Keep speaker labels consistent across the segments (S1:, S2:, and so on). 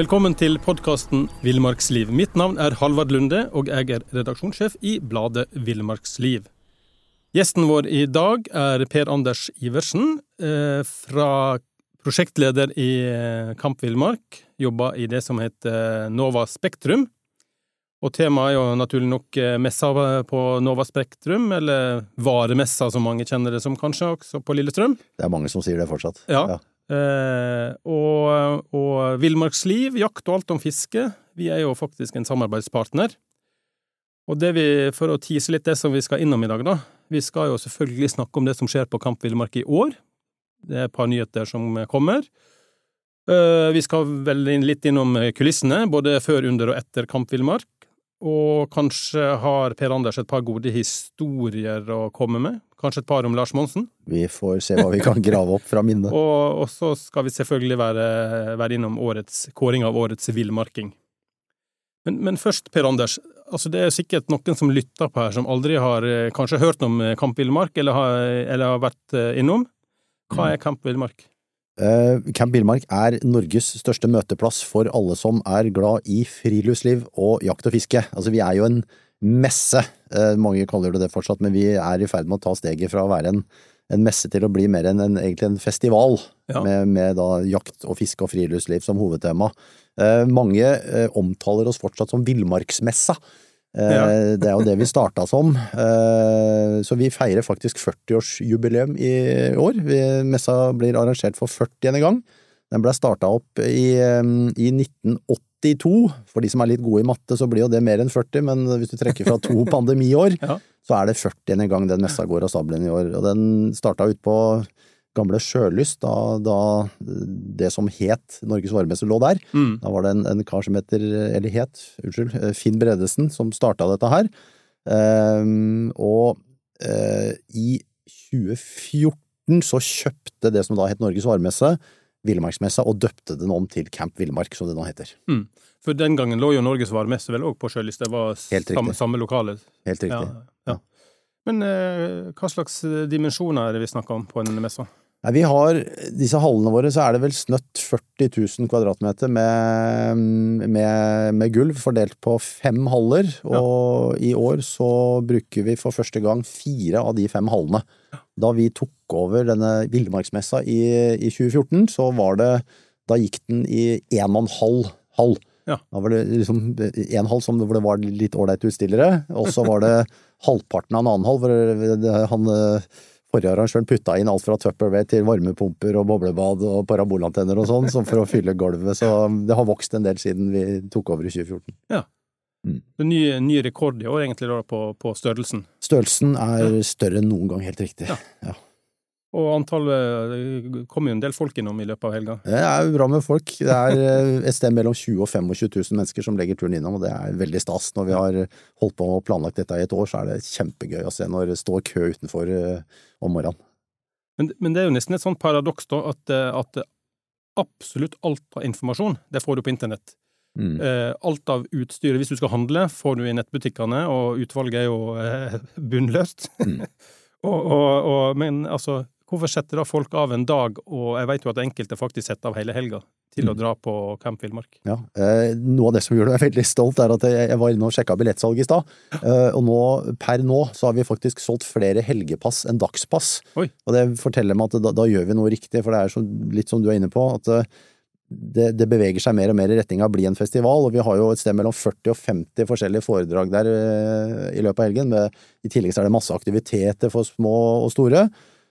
S1: Velkommen til podkasten Villmarksliv. Mitt navn er Halvard Lunde, og jeg er redaksjonssjef i bladet Villmarksliv. Gjesten vår i dag er Per Anders Iversen, eh, fra prosjektleder i eh, Kamp Villmark. Jobber i det som heter Nova Spektrum. Og temaet er jo naturlig nok eh, messa på Nova Spektrum, eller Varemessa som mange kjenner det som kanskje, også på Lillestrøm.
S2: Det er mange som sier det fortsatt.
S1: Ja. ja. Eh, og, og Villmarksliv, jakt og alt om fiske. Vi er jo faktisk en samarbeidspartner. Og det vi, for å tise litt det som vi skal innom i dag, da. Vi skal jo selvfølgelig snakke om det som skjer på Kamp Villmark i år. Det er et par nyheter som kommer. Eh, vi skal vel litt innom kulissene, både før, under og etter Kamp Villmark. Og kanskje har Per Anders et par gode historier å komme med? Kanskje et par om Lars Monsen?
S2: Vi får se hva vi kan grave opp fra minnet.
S1: og, og, så skal vi selvfølgelig være, være innom årets, kåring av årets villmarking. Men, men, først, Per Anders. Altså det er sikkert noen som lytter på her, som aldri har eh, kanskje hørt om Kamp Villmark, eller har, eller har vært eh, innom. Hva er Kamp Villmark?
S2: Camp Villmark er Norges største møteplass for alle som er glad i friluftsliv og jakt og fiske. Altså, vi er jo en messe. Eh, mange kaller det det fortsatt, men vi er i ferd med å ta steget fra å være en, en messe til å bli mer enn en, egentlig en festival, ja. med, med, da jakt og fiske og friluftsliv som hovedtema. Eh, mange eh, omtaler oss fortsatt som villmarksmessa. Ja. Det er jo det vi starta som. Så vi feirer faktisk 40-årsjubileum i år. Messa blir arrangert for 40. gang. Den ble starta opp i, i 1980 82. For de som er litt gode i matte, så blir jo det mer enn 40, men hvis du trekker fra to pandemiår, ja. så er det 40. en gang den messa går av stabelen i år. Og den starta ut på gamle Sjølyst, da, da, det som het Norges Varemesse lå der. Mm. Da var det en, en, kar som heter, eller het, unnskyld, eh, Finn Bredesen, som starta dette her. Um, og uh, i 2014 så kjøpte det som da het Norges Varemesse Villmarksmessa, og døpte den om til Camp Villmark, som det nå heter. Mm.
S1: For den gangen lå jo Norges varemesse vel òg på sjølista, det var samme, samme lokale?
S2: Helt riktig. Ja, ja.
S1: Men eh, hva slags dimensjoner er det vi snakker om på en messa?
S2: Nei, vi har disse hallene våre, så er det vel snøtt 40 000 kvadratmeter med, med, med gulv fordelt på fem haller. Og ja. i år så bruker vi for første gang fire av de fem hallene. Da vi tok over denne villmarksmessa i, i 2014, så var det Da gikk den i en og en halv hall. Ja. Da var det liksom en hall som, hvor det var litt ålreite utstillere, og så var det halvparten av en annen hall hvor han Forrige arrangøren putta inn alt fra Tupperware til varmepumper og boblebad og parabolantenner og sånn, for å fylle gulvet, så det har vokst en del siden vi tok over i 2014.
S1: Ja. Mm. Det er ny, ny rekord i år, egentlig, da, på, på størrelsen?
S2: Størrelsen er større enn noen gang, helt riktig. Ja. ja.
S1: Og antallet Det kommer jo en del folk innom i løpet av helga?
S2: Det er jo bra med folk. Det er eh, et sted mellom 20 og 25 000 mennesker som legger turen innom, og det er veldig stas. Når vi har holdt på og planlagt dette i et år, så er det kjempegøy å se når det står kø utenfor eh, om morgenen.
S1: Men, men det er jo nesten et sånt paradoks, da, at, eh, at, absolutt alt av informasjon, det får du på internett. Mm. alt av utstyret, hvis du skal handle, får du i nettbutikkene, og utvalget er jo bunnløst. Mm. og, og, og, men altså, Hvorfor setter da folk av en dag, og jeg vet jo at enkelte faktisk setter av hele helga, til mm. å dra på Camp Villmark?
S2: Ja, eh, Noe av det som gjør meg veldig stolt, er at jeg, jeg var inne og sjekka billettsalget i stad. Eh, og nå, per nå så har vi faktisk solgt flere helgepass enn dagspass. Oi. Og det forteller meg at da, da, gjør vi noe riktig, for det er så, litt som du er inne på. at eh, det, det, beveger seg mer og mer i retning av å bli en festival, og vi har jo et sted mellom 40 og 50 forskjellige foredrag der uh, i løpet av helgen. Med, I tillegg så er det masse aktiviteter for små og store.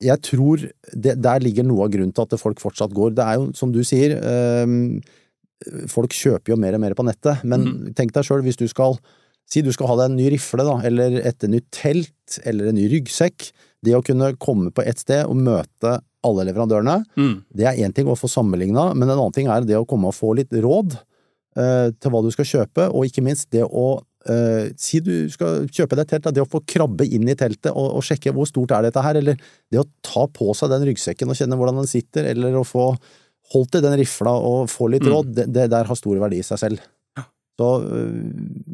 S2: Jeg tror det, der ligger noe av grunnen til at folk fortsatt går. Det er jo, som du sier, øh, folk kjøper jo mer og mer på nettet, men tenk deg sjøl, hvis du skal Si du skal ha deg en ny rifle, da, eller et nytt telt, eller en ny ryggsekk. Det å kunne komme på ett sted og møte alle leverandørene, det er én ting å få sammenligna, men en annen ting er det å komme og få litt råd eh, til hva du skal kjøpe, og ikke minst det å eh, Si du skal kjøpe deg telt, da, det å få krabbe inn i teltet og, og sjekke hvor stort er dette her, eller det å ta på seg den ryggsekken og kjenne hvordan den sitter, eller å få holdt i den rifla og få litt råd, det, det der har stor verdi i seg selv. Så øh,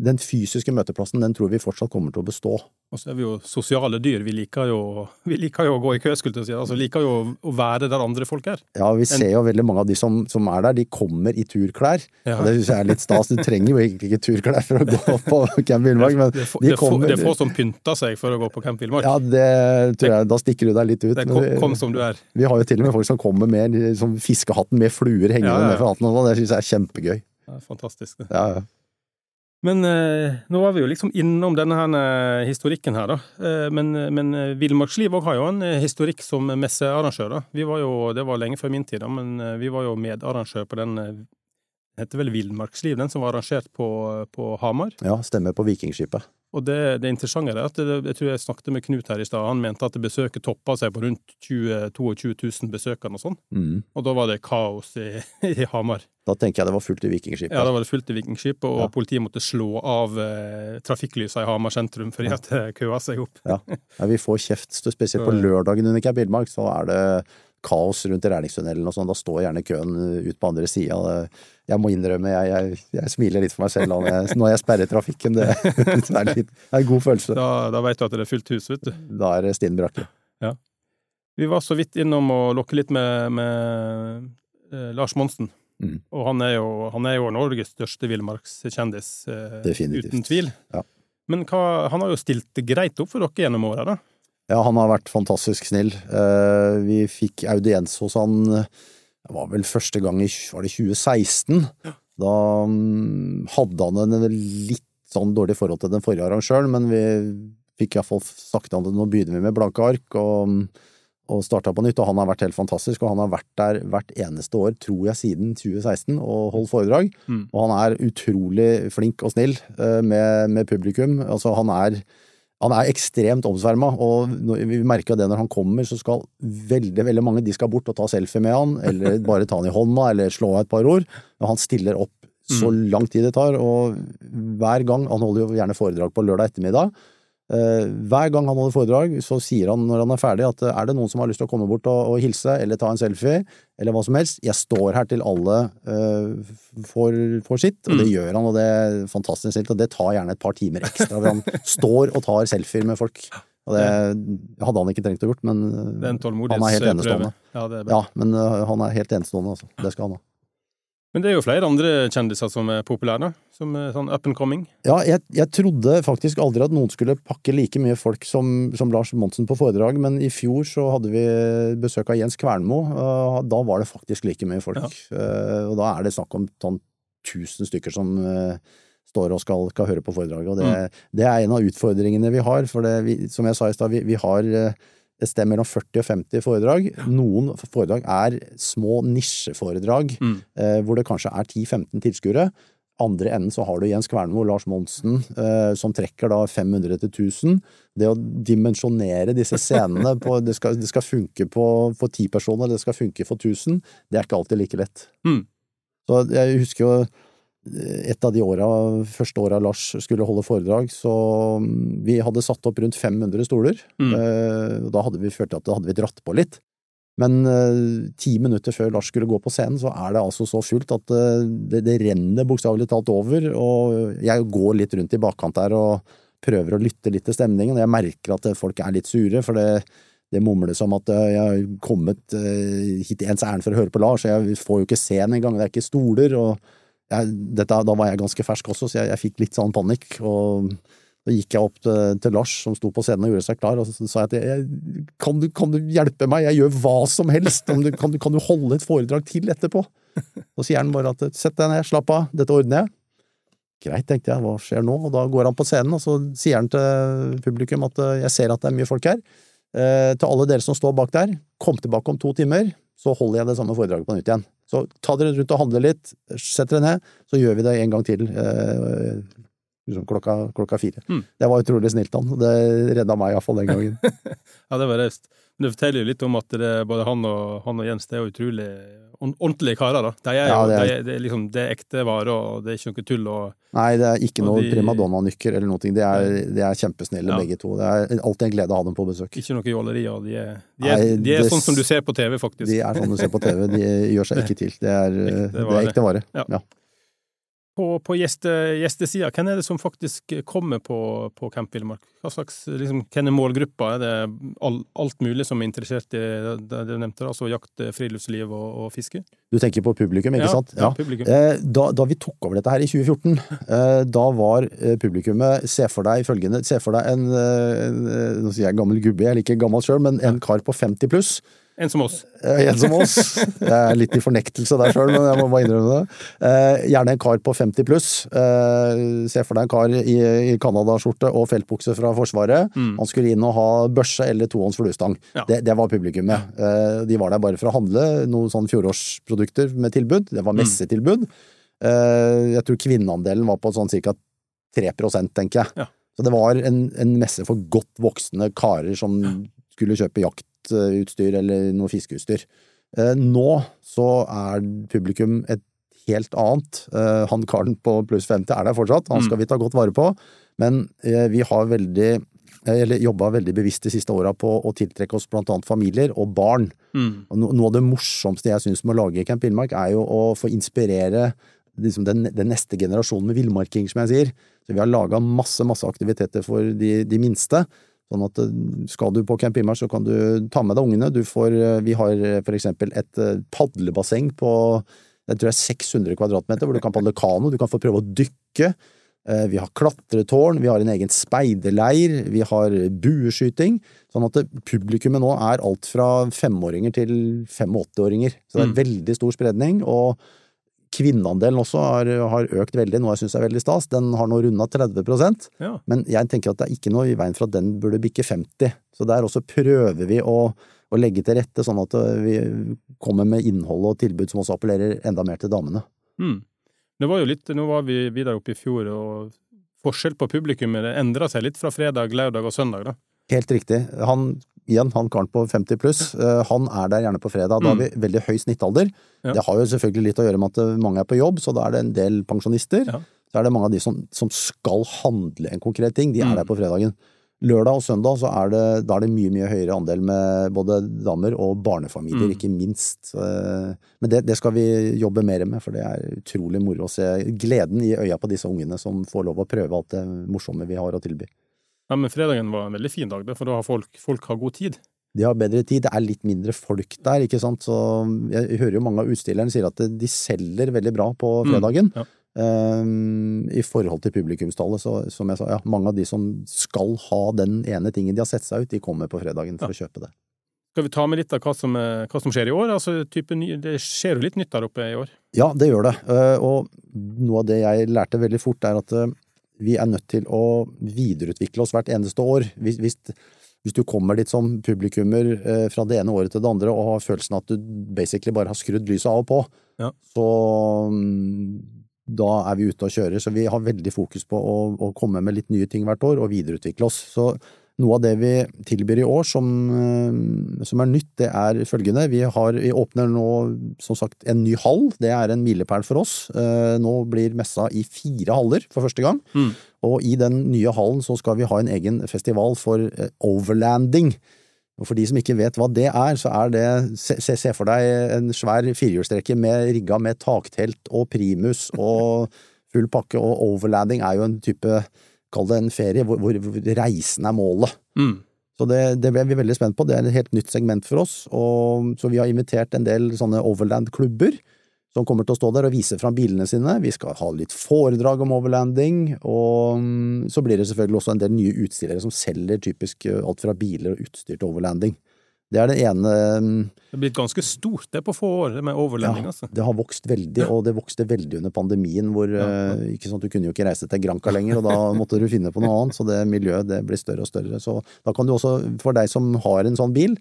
S2: den fysiske møteplassen, den tror vi fortsatt kommer til å bestå.
S1: Og så er vi jo sosiale dyr. Vi liker jo, vi liker jo å gå i kø, skulle jeg si. Altså, liker jo å være der andre folk er.
S2: Ja, vi ser jo veldig mange av de som, som er der, de kommer i turklær.
S1: Ja.
S2: Og det syns jeg er litt stas. Du trenger jo egentlig ikke turklær for å gå på Camp Villmark, men de
S1: det, er få,
S2: kommer
S1: det er få som pynter seg for å gå på Camp Villmark.
S2: Ja, det tror jeg, da stikker du deg litt ut.
S1: det kom,
S2: vi-
S1: kom som du er.
S2: Vi har jo til og med folk som kommer med som fiskehatten med fluer hengende
S1: ja, ja.
S2: ned fra hatten og sånn. Det syns jeg er kjempegøy.
S1: Er fantastisk. det.
S2: Ja, ja.
S1: Men eh, nå var vi jo liksom innom denne her eh, historikken her, da. Eh, men men eh, Villmarksliv òg har jo en eh, historikk som messearrangør. da. Vi var jo, Det var lenge før min tid, da, men eh, vi var jo medarrangør på den eh, heter vel Villmarksliv, den som var arrangert på, på Hamar.
S2: ja stemmer på Vikingskipet.
S1: Og det, det interessante er at det, jeg tror jeg snakket med Knut her i stad, han mente at besøket toppa seg på rundt 20 22 000 besøkende og sånn.
S2: Mm.
S1: Og da var det kaos i, i Hamar.
S2: Da tenker jeg det var fullt i Vikingskipet.
S1: Ja, da var det fullt i Vikingskipet, og
S2: Ja.
S1: politiet måtte slå av eh, trafikklysa i Hamar sentrum fordi at det køa seg opp.
S2: Ja. Ja, vi får kjeft, spesielt på lørdagen under Villmark, så er det kaos rundt Rælingstunnelen og sånn. Da står gjerne køen ut på andre sida. Jeg må innrømme, jeg, jeg, jeg smiler litt for meg selv når jeg, når jeg sperrer trafikken. Det, det, er litt, det er en god følelse.
S1: Da, da vet du at det er fullt hus, vet du.
S2: Da er det stinn brakke.
S1: Vi var så vidt innom å lokke litt med, med eh, Lars Monsen.
S2: Mm.
S1: Og han er, jo, han er jo Norges største villmarkskjendis, eh, uten tvil.
S2: Ja.
S1: Men hva, han har jo stilt greit opp for dere gjennom åra, da.
S2: Ja, han har vært fantastisk snill. Eh, Vi fikk audiens hos han Det var vel første gang i var det 2016. Da mm, hadde han en litt sånn dårlig forhold til den forrige arrangøren, men vi fikk iallfall sagt han at nå begynner vi med blanke ark, og, og starta på nytt. Og han har vært helt fantastisk, og han har vært der hvert eneste år, tror jeg, siden 2016 og holdt foredrag.
S1: Mm.
S2: Og han er utrolig flink og snill eh, med, med publikum. Altså, han er han er ekstremt omsverma, og vi merker det når han kommer, så skal veldig veldig mange de skal bort og ta selfie med han, eller bare ta han i hånda, eller slå av et par ord. Og han stiller opp så lang tid det tar, og hver gang Han holder jo gjerne foredrag på lørdag ettermiddag. Eh, hver gang han holder foredrag, så sier han når han er ferdig at eh, er det noen som har lyst til å komme bort og, og hilse, eller ta en selfie, eller hva som helst, jeg står her til alle uh, får, får sitt, og det gjør han, og det er fantastisk snilt, og det tar gjerne et par timer ekstra, hvor han står og tar selfier med folk. Og det hadde han ikke trengt å gjort, men eh, han er helt enestående.
S1: Ja, er.
S2: Ja, men eh, han er helt enestående, altså. Det skal han ha.
S1: Men det er jo flere andre kjendiser som er populære. Som er sånn up and coming.
S2: Ja, jeg, jeg trodde faktisk aldri at noen skulle pakke like mye folk som, som Lars Monsen på foredrag, men i fjor så hadde vi besøk av Jens Kvernmo. og Da var det faktisk like mye folk.
S1: Ja.
S2: Eh, Og da er det snakk om sånn tusen stykker som eh, står og skal, skal høre på foredraget. Og det, det er en av utfordringene vi har. For det, vi, som jeg sa i stad, vi, vi har eh, et sted mellom 40 og 50 foredrag. Noen foredrag er små nisjeforedrag
S1: Mm.
S2: eh, hvor det kanskje er 10-15 tilskuere. Andre enden så har du Jens Kvernmo og Lars Monsen eh, som trekker da 500 til 1000. Det å dimensjonere disse scenene på Det skal, det skal funke på, for ti personer, det skal funke for 1000. Det er ikke alltid like lett.
S1: Mm.
S2: Så jeg husker jo et av de åra, første åra Lars skulle holde foredrag, så mm, vi hadde satt opp rundt 500 stoler.
S1: Mm.
S2: Eh, og da hadde vi følt at da hadde vi dratt på litt. Men eh, ti minutter før Lars skulle gå på scenen, så er det altså så fullt at eh, det, det renner bokstavelig talt over. Og jeg går litt rundt i bakkant der og prøver å lytte litt til stemningen. Og jeg merker at folk er litt sure, for det, det mumles om at jeg har kommet hit i ens ærend for å høre på Lars, og jeg får jo ikke se ham engang, det er ikke stoler, og jeg, dette, da var jeg ganske fersk også, så jeg, jeg fikk litt sånn panikk, og da gikk jeg opp til, til Lars, som sto på scenen og gjorde seg klar, og så sa jeg at jeg, kan, du, kan du hjelpe meg, jeg gjør hva som helst, du, kan, du, kan, du, holde et foredrag til etterpå? Så sier han bare at sett deg ned, slapp av, dette ordner jeg. Greit, tenkte jeg, hva skjer nå? Og da går han på scenen, og så sier han til publikum at jeg ser at det er mye folk her. Eh, til alle dere som står bak der, kom tilbake om to timer, så holder jeg det samme foredraget på nytt igjen. Så ta dere rundt og handle litt, sett dere ned, så gjør vi det en gang til. Eh, liksom klokka, klokka fire. Mm. Det var utrolig snilt han. Det redda meg iallfall den gangen.
S1: ja, det var raust. Men det forteller jo litt om at det, både han og, han og Jens det er utrolig ordentlige karer. da. De er, ja, det, er, de, de er liksom, det er ekte varer, og det er ikke noe tull. Og,
S2: Nei, det er ikke noe de, primadonna-nykker eller noe. De er, de er kjempesnille ja. begge to. Det er alltid en glede å ha dem på besøk.
S1: Ikke noe jåleri. Og de er, de er, Nei, de er sånn som du ser på TV, faktisk.
S2: De er sånn du ser på TV. De gjør seg ikke til. Det er ekte vare. Det er ekte vare. Ja. ja.
S1: På, på gjeste, gjestesida, hvem er det som faktisk kommer på, på Camp Villmark? Hva slags, liksom, hvem er målgruppa? Er det all, alt mulig som er interessert i det du nevnte, altså jakt, friluftsliv og, og, fiske?
S2: Du tenker på publikum, ikke
S1: ja,
S2: sant?
S1: Ja, publikum.
S2: Eh, da, da, vi tok over dette her i 2014, eh, da var eh, publikummet Se for deg følgende, se for deg en, en Nå sier jeg gammel gubbe, jeg er ikke gammel sjøl, men en kar på 50 pluss
S1: en som oss.
S2: En som oss. Jeg er litt i fornektelse der sjøl, men jeg må bare innrømme det. Eh, gjerne en kar på 50 pluss. Eh, se for deg en kar i, Canada-skjorte og feltbukse fra Forsvaret. Mm. Han skulle inn og ha børse eller tohånds fluestang. Ja. Det, det, var publikummet. Eh, de var der bare for å handle noen sånn fjorårsprodukter med tilbud. Det var mm. messetilbud. Jeg tror kvinneandelen var på sånn ca. 3 tenker jeg. Ja. Så det var en, en, messe for godt voksne karer som skulle kjøpe jakt jaktutstyr eller noe fiskeutstyr. Eh, nå så er publikum et helt annet. Eh, han karen på pluss 50 er der fortsatt, han skal mm. vi ta godt vare på. Men eh, vi har veldig eller jobba veldig bevisst de siste åra på å tiltrekke oss annet familier og barn. Mm. Noe av det morsomste jeg syns med å lage Camp Villmark, er jo å få inspirere liksom den, den, neste generasjonen med villmarking, som jeg sier. Så vi har laga masse, masse aktiviteter for de, de minste. Sånn at eh, skal du på Camp Immers, så kan du ta med deg ungene. Du får, eh, vi har eh, for eksempel et padlebasseng på jeg tror det er 600 kvadratmeter, hvor du kan padle kano, du kan få prøve å dykke. Vi har klatretårn, vi har en egen speiderleir, vi har bueskyting. Sånn at publikummet nå er alt fra femåringer til 85-åringer. Så det er mm. veldig stor spredning. og Kvinneandelen også har, har, økt veldig, noe jeg syns er veldig stas. Den har nå runda 30 ja. Men jeg tenker at det er ikke noe i veien for at den burde bikke 50 Så der også prøver vi å, å legge til rette, sånn at vi kommer med innhold og tilbud som også appellerer enda mer til damene. Mm.
S1: Det var jo litt, Nå var vi videre oppe i fjor, og forskjell på publikum det endra seg litt fra fredag, lørdag og søndag, da?
S2: Helt riktig. Han igjen, han karen på 50 pluss, uh, han er der gjerne på fredag. Da har mm. vi veldig høy snittalder. Ja. Det har jo selvfølgelig litt å gjøre med at eh, mange er på jobb, så da er det en del pensjonister. Ja. Så er det mange av de som, som skal handle en konkret ting, de er mm. der på fredagen. Lørdag og søndag så er det, da er det mye mye høyere andel med både damer og barnefamilier, mm. ikke minst. Eh, men det, det, skal vi jobbe mer med, for det er utrolig moro å se gleden i øya på disse ungene som får lov å prøve alt det morsomme vi har å tilby.
S1: Ja, Men fredagen var en veldig fin dag, for da har folk, folk har god tid.
S2: De har bedre tid, det er litt mindre folk der, ikke sant. Så jeg hører jo mange av utstillerne sier at de selger veldig bra på mm, fredagen. Mm, ja. Um, I forhold til publikumstallet, så som jeg sa, ja, mange av de som skal ha den ene tingen de har sett seg ut, de kommer på fredagen for ja. å kjøpe det.
S1: Skal vi ta med litt av hva som, hva som skjer i år? Altså, type, det skjer jo litt nytt der oppe i år?
S2: Ja, det gjør det. Uh, og noe av det jeg lærte veldig fort, er at uh, vi er nødt til å videreutvikle oss hvert eneste år. Hvis, hvis, hvis du kommer dit som publikummer eh, fra det ene året til det andre og har følelsen at du basically bare har skrudd lyset av og på, ja. så mm, da er vi ute og kjører. Så vi har veldig fokus på å, å komme med litt nye ting hvert år og videreutvikle oss. Så noe av det vi tilbyr i år som, eh, som, er nytt, det er følgende. Vi, har, vi, åpner nå som sagt en ny hall. Det er en milepæl for oss. Eh, nå blir messa i fire haller for første gang. Mm. Og i den nye hallen så skal vi ha en egen festival for eh, overlanding. Og For de som ikke vet hva det er, så er det Se, se for deg en svær firehjulstrekker med rigga med taktelt og primus og full pakke, og overlanding er jo en type Kall det en ferie hvor, hvor, reisen er målet. Mm. Så det, det ble vi veldig spent på. Det er et helt nytt segment for oss. Og, så vi har invitert en del sånne overland-klubber som kommer til å stå der og vise fram bilene sine. Vi skal ha litt foredrag om overlanding, og mm, så blir det selvfølgelig også en del nye utstillere som selger typisk eh, alt fra biler og utstyr til overlanding. Det er det ene mm,
S1: Det er blitt ganske stort det på få år, med med ja, altså.
S2: Det har vokst veldig, og det vokste veldig under pandemien, hvor
S1: Ja.
S2: ja. ikke sant, du kunne jo ikke reise til Granca lenger, og da måtte du finne på noe annet, så det miljøet det blir større og større. Så da kan du også, for deg som har en sånn bil,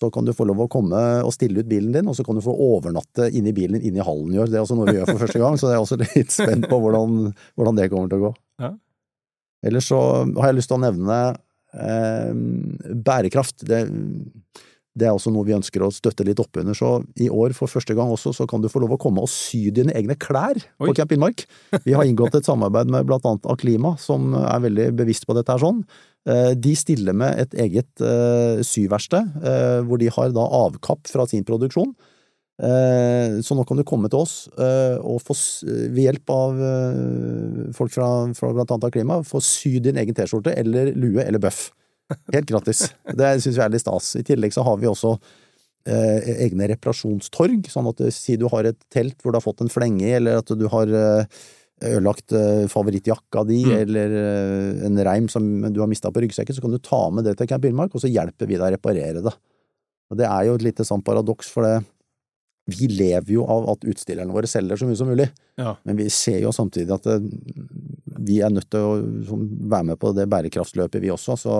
S2: så kan du få lov å komme og stille ut bilen din, og så kan du få overnatte inni bilen din i hallen i år. Det er også noe vi gjør for første gang, så jeg er også litt spent på hvordan, hvordan det kommer til å gå.
S1: Ja.
S2: Ellers så har jeg lyst til å nevne eh, bærekraft. Det, det er også noe vi ønsker å støtte litt opp under. Så i år for første gang også så kan du få lov å komme og sy dine egne klær
S1: Oi.
S2: på Camp Innmark. Vi har inngått et samarbeid med blant annet Aklima, som er veldig bevisst på dette her sånn. Eh, De stiller med et eget eh, syverksted, eh, hvor de har da avkapp fra sin produksjon. Eh, Så nå kan du komme til oss eh, og få, ved hjelp av eh, folk fra, fra blant annet Klima, få sy din egen T-skjorte eller lue eller bøff. Helt gratis. Det syns vi er litt stas. I tillegg så har vi også eh, egne reparasjonstorg, sånn at si du har et telt hvor du har fått en flenge i, eller at du har ødelagt favorittjakka di,
S1: Mm.
S2: eller en reim som du har mista på ryggsekken, så kan du ta med det til Camp Villmark, og så hjelper vi deg å reparere det. Og det er jo et lite sånn paradoks, for det vi lever jo av at utstillerne våre selger så mye som mulig,
S1: Ja.
S2: men vi ser jo samtidig at det, vi er nødt til å være med på det bærekraftsløpet, vi også. Så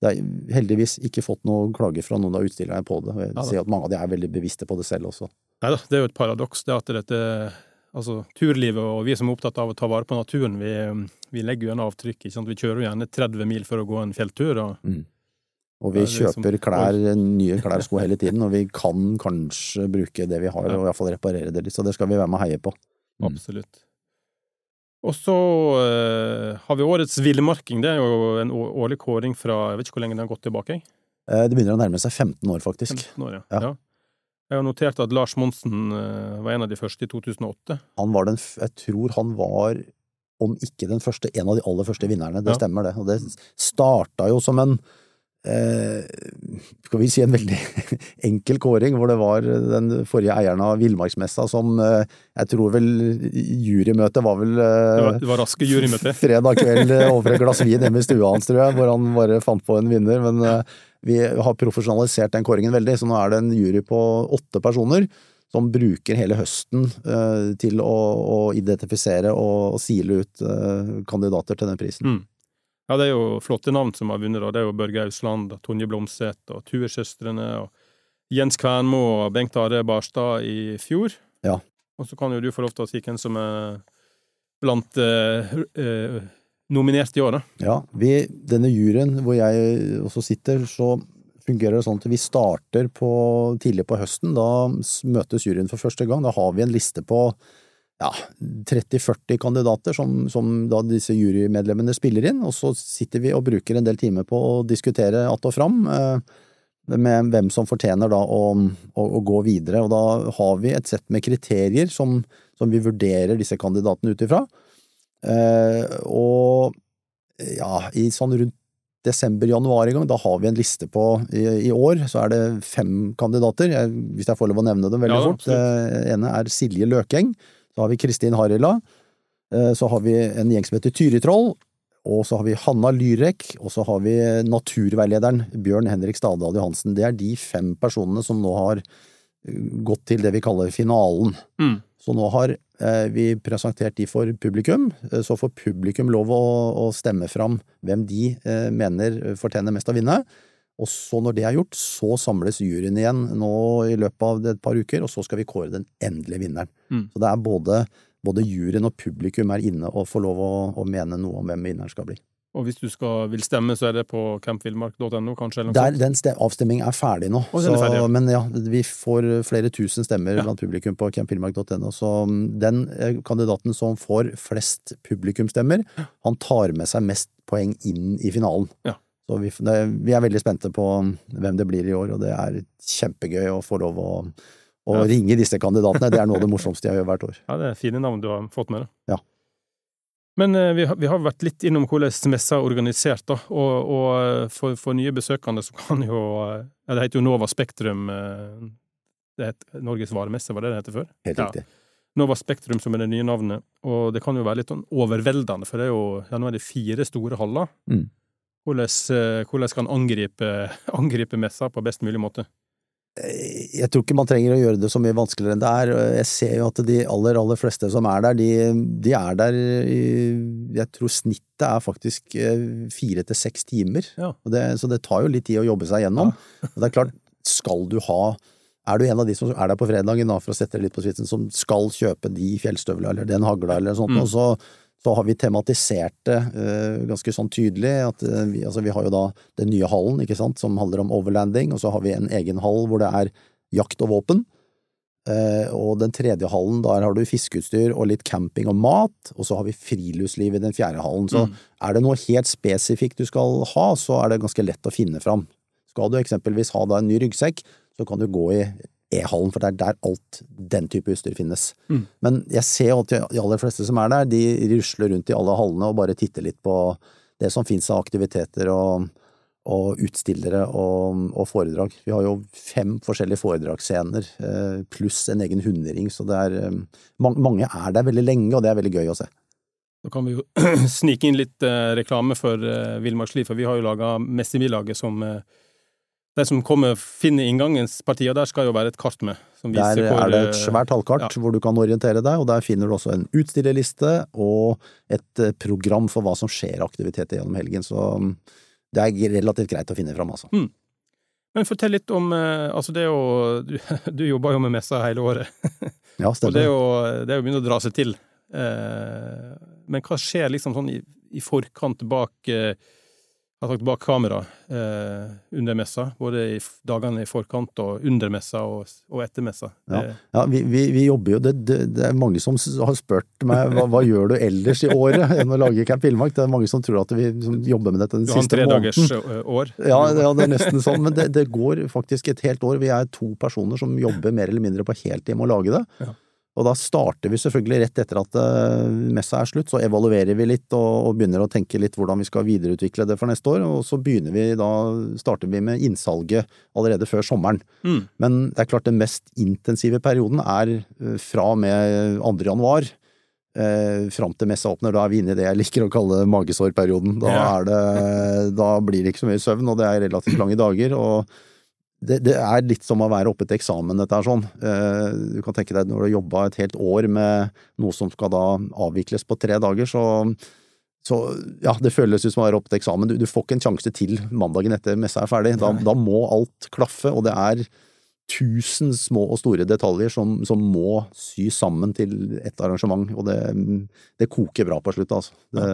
S2: det er heldigvis ikke fått noen klager fra noen av utstillerne på det. Jeg ser at mange av de er veldig bevisste på det selv også.
S1: Nei da, det er jo et paradoks det at dette Altså, turlivet og vi som er opptatt av å ta vare på naturen, vi, vi legger jo en avtrykk. Vi kjører jo gjerne 30 mil for å gå en fjelltur. og
S2: Og vi
S1: Ja, det er som-
S2: kjøper klær, nye klær og sko hele tiden, og vi kan kanskje bruke det vi har, og iallfall reparere det litt. Så det skal vi være med og heie på. Mm.
S1: Absolutt. Og så uh, har vi årets villmarking. Det er jo en årlig kåring fra Jeg vet ikke hvor lenge den har gått tilbake.
S2: Eh, Det begynner å nærme seg 15 år, faktisk.
S1: 15 år, ja.
S2: Ja.
S1: ja. Jeg har notert at Lars Monsen uh, var en av de første i 2008.
S2: Han var den, jeg tror han var, om ikke den første, en av de aller første vinnerne. Det
S1: Ja.
S2: stemmer, det. Og det starta jo som en eh, skal vi si en veldig enkel kåring, hvor det var den forrige eieren av Villmarksmessa som eh, Jeg tror vel jurymøtet var vel
S1: Det var,
S2: eh,
S1: det var raske jurymøter.
S2: fredag kveld eh, over et glass vin hjemme i stua hans, tror jeg, hvor han bare fant på en vinner. Men eh, vi har profesjonalisert den kåringen veldig, så nå er det en jury på åtte personer som bruker hele høsten eh, til å, å identifisere og, og sile ut eh, kandidater til den prisen.
S1: Mm. Ja, det er jo flotte navn som har vunnet. da. Det er jo Børge Ausland, Tonje Blomseth og Tuesøstrene og Jens Kvernmo og Bengt Are Barstad i fjor.
S2: Ja.
S1: Og så kan jo du få lov til å si hvem som er blant eh, eh, nominerte i år, da.
S2: Ja, vi, denne juryen hvor jeg også sitter, så fungerer det sånn at vi starter på, tidlig på høsten. Da møtes juryen for første gang. Da har vi en liste på ja, 30-40 kandidater som, som da disse jurymedlemmene spiller inn, og så sitter vi og bruker en del timer på å diskutere att og fram eh, med hvem som fortjener da å, å, å gå videre. Og da har vi et sett med kriterier som, som vi vurderer disse kandidatene ut ifra. Eh, og ja, i sånn rundt desember-januar i gang, da har vi en liste på i, I år så er det fem kandidater, jeg, hvis jeg får lov å nevne dem veldig
S1: Ja
S2: fort. Det ene er Silje Løkeng, så har vi Kristin Harila, eh, så har vi en gjeng som heter Tyritroll, og så har vi Hanna Lyrek, og så har vi naturveilederen Bjørn Henrik Stadal Johansen. Det er de fem personene som nå har eh, gått til det vi kaller finalen.
S1: Mm.
S2: Så nå har eh, vi presentert de for publikum, så får publikum lov å, å stemme fram hvem de mener fortjener mest å vinne. Og så når det er gjort, så samles juryen igjen nå i løpet av et par uker, og så skal vi kåre den endelige vinneren.
S1: Mm.
S2: Så det er både, både juryen og publikum er inne og får lov å, å mene noe om hvem vinneren skal bli.
S1: Og hvis du skal, vil stemme, så er det på campvillmark.no, kanskje?
S2: Der, den avstemningen er ferdig nå,
S1: er ferdig, ja.
S2: men ja, vi får flere tusen stemmer
S1: Ja.
S2: blant publikum på campfilmmark.no. Så mm, den eh, kandidaten som får flest publikumstemmer, han tar med seg mest poeng inn i finalen.
S1: Ja.
S2: Så vi, vi er veldig spente på mm, hvem det blir i år, og det er kjempegøy å få lov å, å
S1: Ja.
S2: ringe disse kandidatene. Det er noe av det morsomste jeg gjør hvert år.
S1: Ja, det er fine navn du har fått med deg.
S2: Ja.
S1: Men eh, vi, har, vi har vært litt innom hvordan messa er organisert, da. Og, og eh, for, for, nye besøkende så kan jo eh, Ja, det heter jo Nova Spektrum. Det heter Norges varemesse, var det det heter før?
S2: Helt riktig. Ja.
S1: Nova Spektrum som er det nye navnet. Og det kan jo være litt sånn overveldende, for det er jo ja, nå er det fire store haller. Mm. Hvordan, hvordan kan angripe, angripe messa på best mulig måte?
S2: jeg tror ikke man trenger å gjøre det så mye vanskeligere enn det er. Jeg ser jo at de aller, aller fleste som er der, de, de er der i Jeg tror snittet er faktisk eh, fire til seks timer. Ja. Det, så det tar jo litt tid å jobbe seg gjennom. Ja. Og det er klart, skal du ha Er du en av de som er der på fredagen, da, for å sette det litt på svitsen, som skal kjøpe de fjellstøvlene eller den hagla eller sånt, mm. og så så har vi tematisert det uh, ganske sånn tydelig. at uh, vi, altså vi, har jo da den nye hallen, ikke sant, som handler om overlanding, og så har vi en egen hall hvor det er jakt og våpen. Uh, og den tredje hallen, der har du fiskeutstyr og litt camping og mat, og så har vi friluftsliv i den fjerde hallen. Så mm. er det noe helt spesifikt du skal ha, så er det ganske lett å finne fram. Skal du eksempelvis ha da en ny ryggsekk, så kan du gå i E-hallen, for det er der alt den type utstyr finnes. Mm. Men jeg ser jo at de aller fleste som er der, de rusler rundt i alle hallene og bare titter litt på det som finnes av aktiviteter og, og utstillere og, og, foredrag. Vi har jo fem forskjellige foredragsscener, eh, pluss en egen hundering, så det er eh, Mange er der veldig lenge, og det er veldig gøy å se.
S1: Da kan vi jo snike inn litt eh, reklame for Villmarksliv, for vi har jo laga Messemilaget som de som kommer, finner inngangens partier, der skal jo være et kart med.
S2: der hvor, er det et svært tallkart ja. hvor du kan orientere deg, og der finner du også en utstillerliste og et eh, program for hva som skjer aktiviteter gjennom helgen. Så mm, det er relativt greit å finne fram, altså. Mm.
S1: Men fortell litt om eh, Altså, det er jo Du, du jobber jo med messa hele året.
S2: ja, stemmer.
S1: Og det er jo, det er jo begynner å dra seg til. Eh, men hva skjer liksom sånn i, i forkant bak har sagt bak kamera eh, under messa, både i dagene i forkant og under messa og, og etter messa.
S2: Ja, ja vi, vi, vi, jobber jo det, det, det, er mange som har spurt meg hva, hva gjør du ellers i året enn å lage Camp Villmark. Det er mange som tror at vi jobber med dette den siste måneden. Du har en tredagers
S1: år?
S2: Ja, ja, det er nesten sånn. Men det, det, går faktisk et helt år. Vi er to personer som jobber mer eller mindre på heltid med å lage det. Ja. Og da starter vi selvfølgelig rett etter at uh, messa er slutt, så evaluerer vi litt og, og, begynner å tenke litt hvordan vi skal videreutvikle det for neste år. Og så begynner vi da, starter vi med innsalget allerede før sommeren. Mm. Men det er klart den mest intensive perioden er uh, fra og med 2. januar. Eh, fram til messa åpner, da er vi inne i det jeg liker å kalle magesårperioden. Da, det, da blir det ikke så mye søvn, og det er relativt lange dager. og det, det, er litt som å være oppe til eksamen, dette er sånn. Eh, du kan tenke deg når du har jobba et helt år med noe som skal da avvikles på tre dager, så, så ja, det føles ut som å være oppe til eksamen. Du, du, får ikke en sjanse til mandagen etter messa er ferdig. Da, da, må alt klaffe, og det er tusen små og store detaljer som, som må sy sammen til et arrangement, og det, det koker bra på slutt, altså. Det,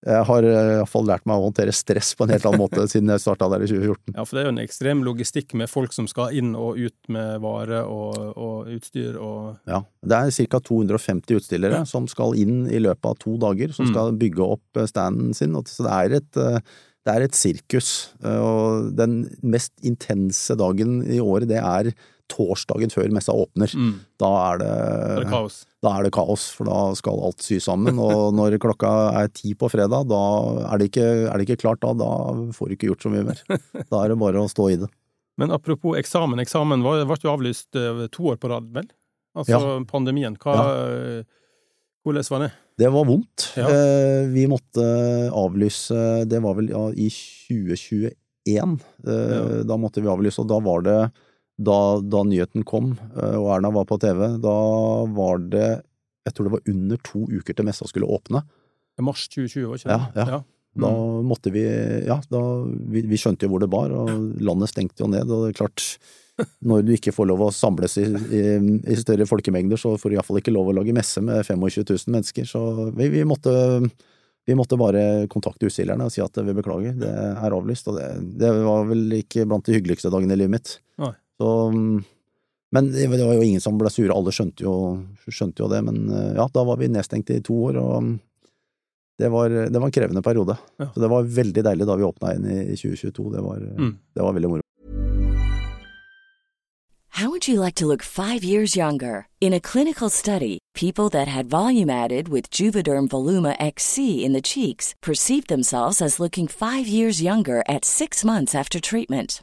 S2: jeg har eh, iallfall lært meg å håndtere stress på en helt annen måte siden jeg starta der i 2014.
S1: Ja, for det er jo en ekstrem logistikk med folk som skal inn og ut med vare og, og utstyr og
S2: Ja. Det er ca. 250 utstillere ja. som skal inn i løpet av to dager, som mm. skal bygge opp eh, standen sin. Så det er et eh, det er et sirkus, og den mest intense dagen i året, det er torsdagen før messa åpner. Mm. Da, er det,
S1: er det kaos.
S2: da er det kaos, for da skal alt sy sammen. Og når klokka er ti på fredag, da er det, ikke, er det ikke klart da. Da får du ikke gjort så mye mer. Da er det bare å stå i det.
S1: Men apropos eksamen. Eksamen ble jo avlyst eh, to år på rad, vel? Altså ja. pandemien. Hva, ja. Hvordan var det?
S2: Det var vondt. Ja. Eh, vi måtte avlyse Det var vel i 2021. Eh, da måtte vi avlyse, og da var det da, da, nyheten kom, eh, og Erna var på TV, da var det Jeg tror det var under to uker til messa skulle åpne.
S1: Mars 2020, var ikke det?
S2: Ja. ja. ja. Mm. Da måtte vi Ja, da, vi, vi, skjønte jo hvor det bar, og landet stengte jo ned, og det er klart når du ikke får lov å samles i, i, i større folkemengder, så får du iallfall ikke lov å lage messe med 25 000 mennesker. Så vi, vi, måtte, vi måtte bare kontakte utstillerne og si at vi beklager, det er avlyst. Og det, det var vel ikke blant de hyggeligste dagene i livet mitt. Nei. Så, men det var jo ingen som ble sure, alle skjønte jo, skjønte jo det. Men eh, ja, da var vi nedstengt i to år, og det var, det var en krevende periode. Ja. Så det var veldig deilig da vi åpna igjen i 2022. Det var, mm. det var veldig moro.
S3: How would you like to look five years younger? In a clinical study, people that had volume added with Juvederm Voluma XC in the cheeks perceived themselves as looking five years younger at six months after treatment.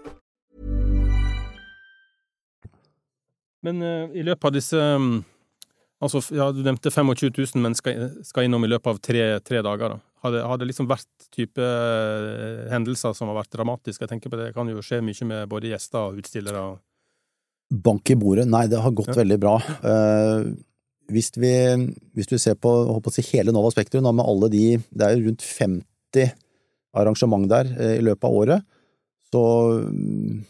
S1: Men uh, i løpet av disse um, Altså, ja, du nevnte 25 000 mennesker skal innom i løpet av tre, tre dager. da. Har det, har det liksom vært type eh, hendelser som har vært dramatiske? Jeg tenker på Det det kan jo skje mye med både gjester og utstillere.
S2: Bank i bordet? Nei, det har gått
S1: Ja.
S2: veldig bra. Uh, hvis, vi, hvis vi, ser på, håper si, hele Nova Spektrum, med alle de Det er jo rundt 50 arrangement der i løpet av året, så mm,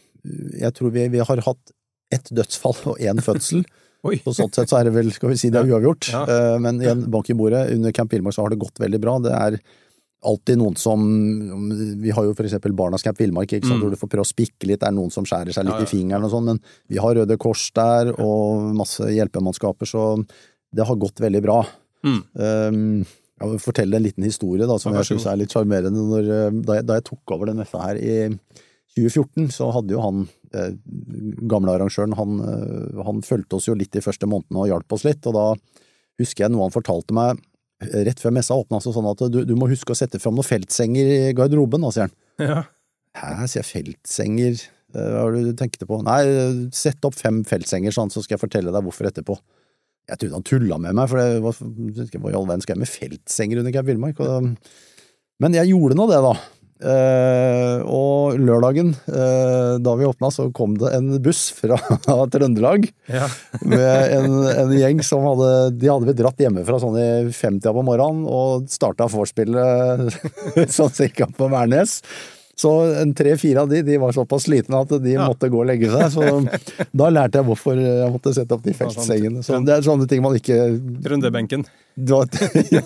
S2: jeg tror vi, vi har hatt ett dødsfall og én fødsel. Så sånn sett så er det vel, skal vi si, det er uavgjort.
S1: Ja.
S2: Eh, Men igjen, bank i bordet. Under Camp Villmark så har det gått veldig bra. Det er alltid noen som Vi har jo for eksempel Barnas Camp Villmark, ikke sant,
S1: Mm.
S2: hvor du får prøve å spikke litt. Det er noen som skjærer seg litt
S1: Ja, ja.
S2: i fingeren og sånn, men vi har Røde Kors der, og masse hjelpemannskaper, så det har gått veldig bra.
S1: Mm.
S2: Um, jeg vil fortelle en liten historie da, som jeg
S1: synes
S2: syns er litt sjarmerende. Eh, Da, da jeg tok over den messa her i 2014, så hadde jo han eh, gamle arrangøren, han, eh, han fulgte oss jo litt de første månedene og hjalp oss litt, og da husker jeg noe han fortalte meg eh, rett før messa åpna, så sånn at du, du må huske å sette fram noen feltsenger i garderoben, da, sier han.
S1: Ja.
S2: Hæ, sier jeg, feltsenger? Eh, Hva var det du tenkte på? Nei, sett opp fem feltsenger, sånn, så skal jeg fortelle deg hvorfor etterpå. Jeg trodde han tulla med meg, for det var, hva i all verden skal jeg med feltsenger under Camp Villmark? Men jeg gjorde nå det, da. Eh, og lørdagen, eh, da vi åpna, så kom det en buss fra Trøndelag
S1: ja.
S2: med en, en gjeng som hadde De hadde blitt dratt hjemmefra sånn i femtida på morgenen og starta vorspielet sånn cirka på Værnes. Så en tre-fire av de de var såpass slitne at de
S1: Ja.
S2: måtte gå og legge seg. Så da lærte jeg hvorfor jeg måtte sette opp de feltsengene. Så det er sånne ting man ikke
S1: Trønderbenken.
S2: ja,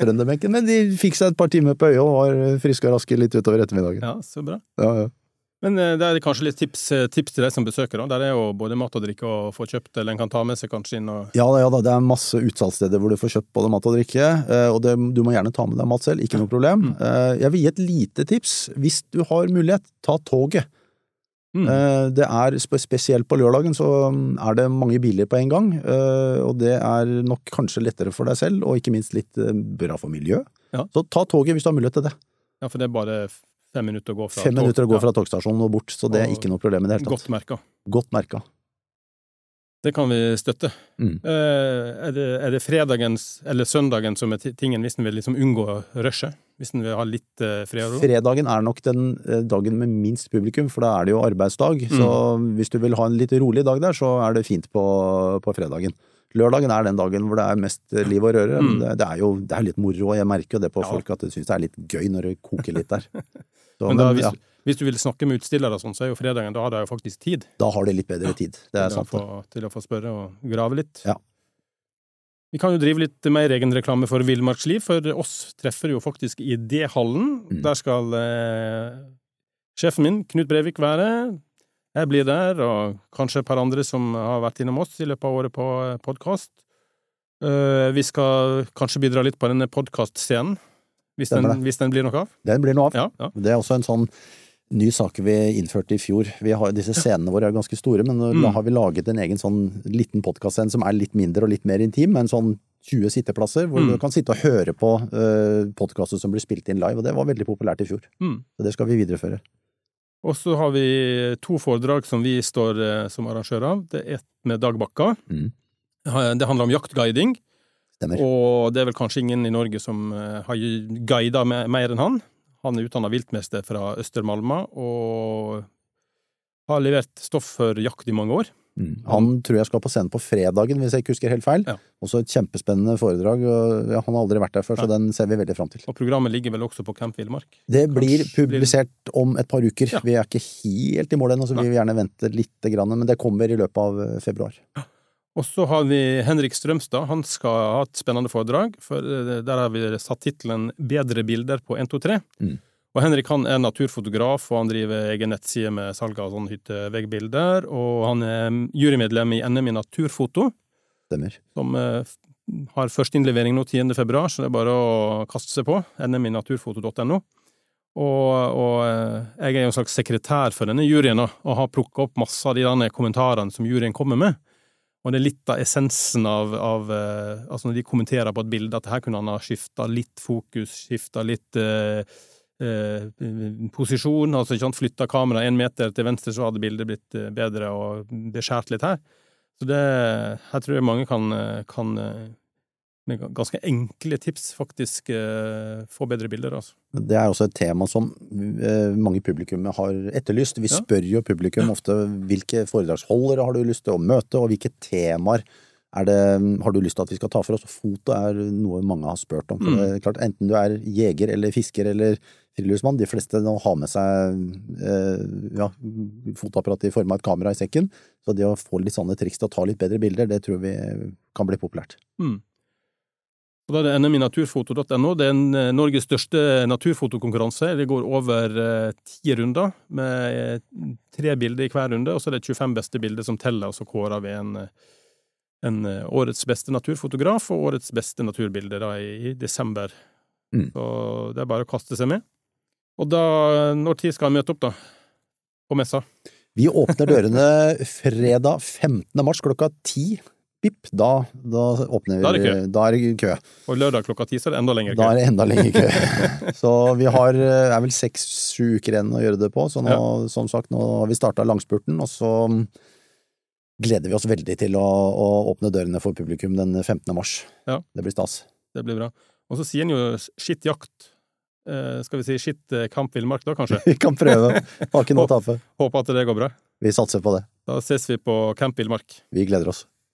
S2: Trønderbenken. Men de fikk seg et par timer på øyet og var friske og raske litt utover ettermiddagen.
S1: Ja, så bra.
S2: Ja, ja.
S1: Men eh, det er kanskje litt tips, eh, tips til deg som besøker. da. Der er jo både mat og drikke å få kjøpt, eller en kan ta med seg kanskje inn og
S2: Ja ja da, det er masse utsalgssteder hvor du får kjøpt både mat og drikke, eh, og det, du må gjerne ta med deg mat selv, ikke noe problem. Mm. Jeg vil gi et lite tips. Hvis du har mulighet, ta toget.
S1: Mm.
S2: Det er spesielt på lørdagen så mm, er det mange biler på en gang, og det er nok kanskje lettere for deg selv, og ikke minst litt bra for miljøet.
S1: Ja.
S2: Så ta toget hvis du har mulighet til det.
S1: Ja, for det er bare fem minutter å gå fra
S2: Fem minutter å gå fra togstasjonen og bort, så det er ikke noe problem i det hele
S1: Godt
S2: tatt.
S1: merka.
S2: Godt merka.
S1: Det kan vi støtte.
S2: Mm.
S1: Eh, er, det, er det fredagens eller søndagen som er tingen hvis en vil liksom unngå rushet? Hvis en vil ha litt uh, fred og ro?
S2: Fredagen er nok den eh, dagen med minst publikum, for da er det jo arbeidsdag. Så hvis du vil ha en litt rolig dag der, så er det fint på, på fredagen. Lørdagen er den dagen hvor det er mest eh, liv og røre.
S1: Mm.
S2: Det, det er jo det er litt moro, og jeg merker jo det på
S1: Ja.
S2: folk at de syns det er litt gøy når det koker litt der. Så,
S1: Men da,
S2: men,
S1: hvis,
S2: ja,
S1: hvis du vil snakke med utstillere sånn, så er jo fredagen Da har de jo faktisk tid
S2: da har de litt bedre tid. Det er
S1: til, å
S2: sant.
S1: få, til å få spørre og grave litt.
S2: Ja.
S1: Vi kan jo drive litt mer egenreklame for Villmarksliv, for oss treffer jo faktisk i D-hallen.
S2: Mm.
S1: Der skal eh, sjefen min, Knut Brevik, være. Jeg blir der, og kanskje et par andre som har vært innom oss i løpet av året på podkast. vi skal kanskje bidra litt på denne podkastscenen, hvis, den- hvis den blir noe av.
S2: Den blir noe av.
S1: Ja, ja.
S2: Det er også en sånn ny sak vi innførte i fjor. Vi har, disse scenene våre er ganske store, men da har vi laget en egen sånn liten podkast som er litt mindre og litt mer intim. En sånn 20 sitteplasser hvor du kan sitte og høre på uh, podkaster som blir spilt inn live. Og det var veldig populært i fjor.
S1: Mm.
S2: Så det skal vi videreføre.
S1: Og så har vi to foredrag som vi står uh, som arrangør av. Det er ett med Dag Bakka.
S2: Mm.
S1: Det handler om jaktguiding.
S2: Stemmer.
S1: Og det er vel kanskje ingen i Norge som eh, har guida mer enn han. Han er utdanna viltmester fra Østermalma og har levert stoff for jakt i mange år.
S2: Mm. Han tror jeg skal på scenen på fredagen, hvis jeg ikke husker helt feil.
S1: Ja.
S2: Også et kjempespennende foredrag. Og, ja, han har aldri vært der før, så den ser vi veldig fram til.
S1: Og programmet ligger vel også på Camp Villmark.
S2: Det blir
S1: Kanskje blir-
S2: publisert om et par uker.
S1: Ja.
S2: Vi er ikke helt i mål ennå, så vi vil gjerne vente litt, grann, men det kommer i løpet av februar. februar.
S1: Og så har vi Henrik Strømstad. Han skal ha et spennende foredrag. For eh, der har vi satt tittelen 'Bedre bilder på 123'.
S2: Mm.
S1: Og Henrik han er naturfotograf, og han driver egen nettside med salg av sånne hytteveggbilder. Og han er jurymedlem i NM i naturfoto,
S2: Stemmer.
S1: som eh, har førsteinnlevering nå 10. februar, så det er bare å kaste seg på. NM i naturfoto.no. Og, og eh, jeg er jo en slags sekretær for denne juryen, og har plukka opp masse av de kommentarene som juryen kommer med. Og det er litt av essensen av, av eh, Altså når de kommenterer på et bilde, at her kunne han ha skifta litt fokus, skifta litt eh, eh, posisjon, altså ikke sant, flytta kameraet én meter til venstre, så hadde bildet blitt eh, bedre, og beskjært litt her. Så det Her tror jeg mange kan, eh, kan med ganske enkle tips faktisk eh, få bedre bilder, altså.
S2: Det er også et tema som eh, mange publikum har etterlyst. Vi spør jo publikum ofte hvilke foredragsholdere har du lyst til å møte, og hvilke temaer er det, har du lyst til at vi skal ta for oss. Foto er noe mange har spurt om. For
S1: Mm.
S2: det er klart, Enten du er jeger eller fisker eller friluftsmann, de fleste nå har med seg eh, ja, fotoapparat i form av et kamera i sekken. Så det å få litt sånne triks til å ta litt bedre bilder, det tror vi kan bli populært.
S1: Mm. Og da er det NM i naturfoto.no. Det er eh, Norges største naturfotokonkurranse. Det går over eh, ti runder, med eh, tre bilder i hver runde, og så er det 25 beste bilder som teller, og så kårer vi en, en årets beste naturfotograf og årets beste naturbilde da, i, i desember.
S2: Mm.
S1: Så det er bare å kaste seg med. Og da, når tid skal vi møte opp, da? På messa?
S2: Vi åpner dørene fredag 15. mars klokka ti. Pip, da, da åpner
S1: Da er det kø.
S2: Da er det kø.
S1: Og lørdag klokka ti så er det enda lenger. kø.
S2: Da er det enda lenger kø. Så vi har eh, er vel seks-sju uker igjen å gjøre det på. Så nå, som sagt, nå har vi starta langspurten, og så gleder vi oss veldig til å, å åpne dørene for publikum den 15. mars.
S1: Ja.
S2: Det blir stas.
S1: Det blir bra. Og så sier en jo skitt jakt. Eh, skal vi si skitt eh, kamp villmark, da, kanskje?
S2: Vi kan prøve. Har ikke noe å tape.
S1: Håper at det går bra.
S2: Vi satser på det.
S1: Da ses vi på Camp Villmark.
S2: Vi gleder oss.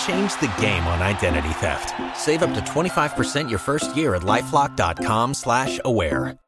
S4: Change the game on identity theft. Save up to 25% your first year at LifeLock.com slash aware.